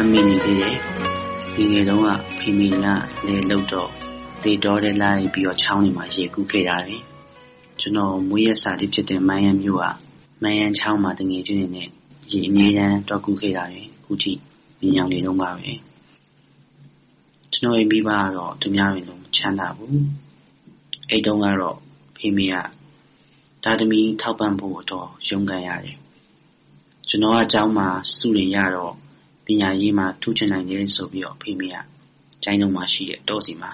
တ်မိနေသေးတယ်ဒီငယ်တုန်းကဖေမေကလေလုတ်တော့လေတော်တဲ့လိုက်ပြီးတော့ချောင်းတွေမှာရေကူးခဲ့ရတယ်ကျွန်တော်မွေးရစာလေးဖြစ်တဲ့မိုင်းရန်မြို့ကမိုင်းရန်ချောင်းမှာတငယ်ချင်းတွေနဲ့ရေအမြဲတမ်းတော့ကူးခဲ့ရတယ်ခုထိမြင်အောင်နေတော့ပါပဲကျွန်တော်ရဲ့မိဘကတော့သူများတွေလုံးချမ်းသာဘူးအဲ့တုန်းကတော့ဖေမေကဒါသမီထောက်ပံ့ဖို့တော့ရုန်းကန်ရတယ်ကျွန်တော်အเจ้าမှာစုရင်ရတော့ပ ညာရေးမှာထူးချွန်နိုင်တယ်ဆိုပြီးတော့ဖေမေကကျိုင်းလုံးမှာရှိတဲ့တောစီမှာ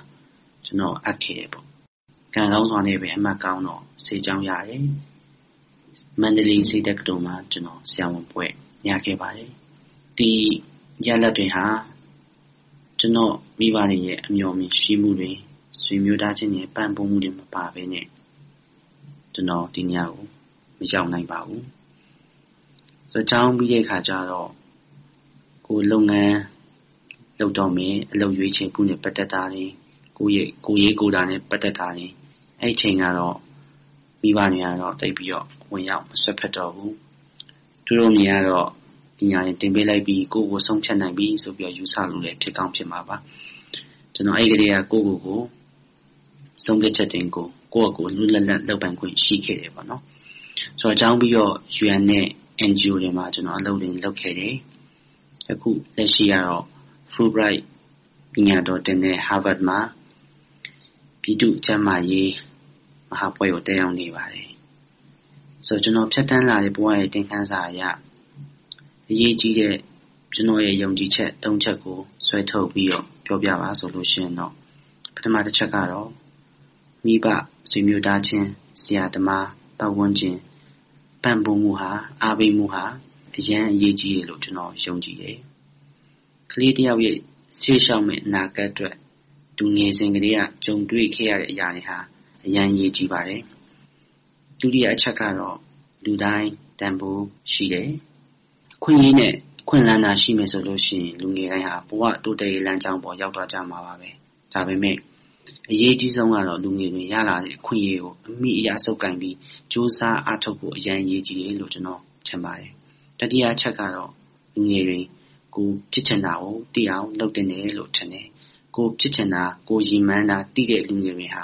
ကျွန်တော်အပ်ခဲ့တယ်ပေါ့ကံကောင်းစွာနဲ့ပဲအမှတ်ကောင်းတော့စေချောင်းရတယ်မန္တလေးစေတက္ကသိုလ်မှာကျွန်တော်ဆရာဝန်ပွဲရခဲ့ပါတယ်ဒီရလက်တွေဟာကျွန်တော်မိဘတွေရဲ့အမျှော်မြင်ရှိမှုတွေဆွေမျိုးသားချင်းရဲ့ပံ့ပိုးမှုတွေမပါဘဲနဲ့ကျွန်တော်ဒီညကိုမရောက်နိုင်ပါဘူးဆိုတော့ကျောင်းပြီးတဲ့အခါကျတော့ ကိုလုပ်ငန်းလုပ်တော့မယ်အလုပ်ရွေးချယ်မှုနဲ့ပတ်သက်တာတွေကိုရဲ့ကိုရေးကိုတာနဲ့ပတ်သက်တာတွေအဲ့ချိန်ကတော့မိဘတွေကတော့တိတ်ပြီးတော့ဝင်ရောက်မဆွတ်ဖက်တော့ဘူးသူတို့မြင်ကတော့ပညာရင်တင်ပေးလိုက်ပြီးကိုကိုဆုံးဖြတ်နိုင်ပြီဆိုပြီးတော့ယူဆလို့လည်းဖြစ်ကောင်းဖြစ်မှာပါကျွန်တော်အဲ့ဒီကလေးကကိုကိုကိုဆုံးဖြတ်ချက်တင်ကိုကိုယ့်အကိုလွတ်လပ်လပ်လုပ်ပိုင်ခွင့်ရှိခဲ့တယ်ပေါ့နော်ဆိုတော့အကြောင်းပြီးတော့ UN နဲ့ NGO တွေမှာကျွန်တော်အလုပ်တွေလုပ်ခဲ့တယ် အခုလက်ရှိကတော့ Fulbright ပညာတော်တင်တဲ့ Harvard မှာပြည်သူ့ကျန်းမာရေးမဟာပွဲကိုတက်ရောက်နေပါတယ်ဆိုတော့ကျွန်တော်ဖြတ်တန်းလာတဲ့ဘဝရဲ့တင်ခန်းစာအရအရေးကြီးတဲ့ကျွန်တော်ရဲ့ယုံကြည်ချက်၃ချက်ကိုဆွဲထုတ်ပြီးတော့ပြောပြပါဆိုလို့ရှိရင်တော့ပထမတစ်ချက်ကတော့မိဘဆွေမျိုးသားချင်းဆရာသမားပတ်ဝန်းကျင်ပံ့ပိုးမှုဟာအားပေးမှုဟာ အရန်အရေးကြီးတယ်လို့ကျွန်တော်ယုံကြည်တယ်။ကလေးတယောက်ရဲ့ရှေ့လျှောက်မဲ့အနာဂတ်အတွက်သူငယ်စဉ်ကလေးကကြုံတွေ့ခဲ့ရတဲ့အရာတွေဟာအရန်အရေးကြီးပါတယ်။ဒုတိယအချက်ကတော့လူတိုင်းတန်ဖိုးရှိတယ်။ခွင့်ရည်နဲ့ခွင့်လန်းတာရှိမယ်ဆိုလို့ရှိရင်လူငယ်တိုင်းဟာဘဝတိုးတက်ရေးလမ်းကြောင်းပေါ်ရောက်သွားကြမှာပါပဲ။ဒါပေမဲ့အရေးကြီးဆုံးကတော့လူငယ်တွေရလာတဲ့အခွင့်အရေးကိုအမိအရာဆုပ်ကိုင်ပြီးစူးစမ်းအားထုတ်ဖို့အရန်အရေးကြီးတယ်လို့ကျွန်တော်ထင်ပါတယ်။ တတိယချက်ကတော့လူငယ်တွေကိုဖြစ်ချင်တာကိုသိအောင်လုပ်တင်တယ်လို့ထင်တယ်။ကိုဖြစ်ချင်တာကိုရည်မှန်းတာသိတဲ့လူငယ်တွေဟာ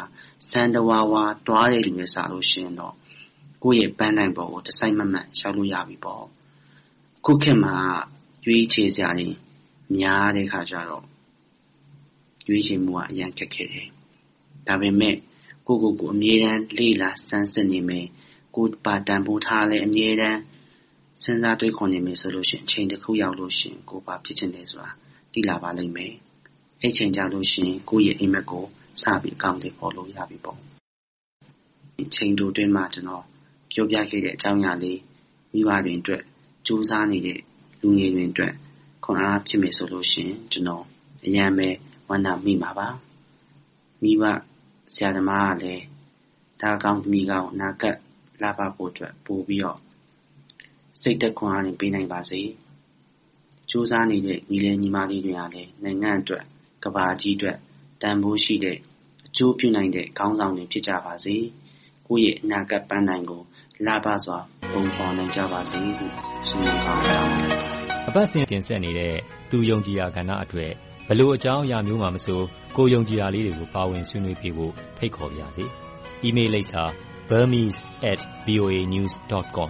စံတဝါဝါတွားတဲ့လူတွေစားလို့ရှိရင်တော့ကိုယ့်ရဲ့ပန်းနိုင်ပေါ်ကိုတစိုက်မမတ်ရောက်လို့ရပြီပေါ့။ခုခေတ်မှာရွေးချယ်စရာတွေများတဲ့ခါကျတော့ရွေးချယ်မှုကအရန်ခက်ခဲတယ်ဒါပေမဲ့ကိုကိုကိုအမြဲတမ်းလေ့လာစမ်းစစ်နေမယ်ကိုပါတန်ဖိုးထားလဲအမြဲတမ်း စဉ်းစားတွေးခေါ်နေမယ်ဆိုလို့ရှိရင်အချိန်တစ်ခုရောက်လို့ရှိရင်ကိုပါဖြစ်ချင်တယ်ဆိုတာသိလာပါလိမ့်မယ်အဲ့ချိန်ကြလို့ရှိရင်ကိုရဲ့အိမ်မက်ကိုစပြီးအကောင့်တွေပေါ်လို့ရပြီပေါ့ဒီချိန်တိုတွင်းမှာကျွန်တော်ပြောပြခဲ့တဲ့အကြောင်းအရာလေးမိဘတွေအတွက်စူးစမ်းနေတဲ့လူငယ်တွေအတွက်ခွန်အားဖြစ်မယ်ဆိုလို့ရှိရင်ကျွန်တော်အရန်ပဲဝမ်းသာမိမှာပါမိဘဆရာသမားကလည်းဒါကောင်းသမီးကောင်းအနာဂတ်လှပဖို့အတွက်ပိုပြီးတော့ စိတ်သက်ခွန်အားနဲ့ပေးနိုင်ပါစေ။ကြိုးစားနေတဲ့ညီလေးညီမလေးတွေကလည်းနိုင်ငံအတွက်ကဘာကြီးအတွက်တန်ဖိုးရှိတဲ့အကျိုးပြုနိုင်တဲ့ခေါင်းဆောင်တွေဖြစ်ကြပါစေ။ကိုယ့်ရဲ့အနာဂတ်ပန်းနိုင်ကိုလှပစွာပုံဖော်နိုင်ကြပါစေလို့ဆုမွန်ကောင်းတောင်းပါတယ်။အပတ်စဉ်တင်ဆက်နေတဲ့သူယုံကြည်ရာကဏ္ဍအတွက်ဘလို့အကြောင်းအရာမျိုးမှမဆိုကိုယုံကြည်တာလေးတွေကိုပါဝင်ဆွေးနွေးပေးဖို့ဖိတ်ခေါ်ပါရစေ။ email လိပ်စာ burmese@voanews.com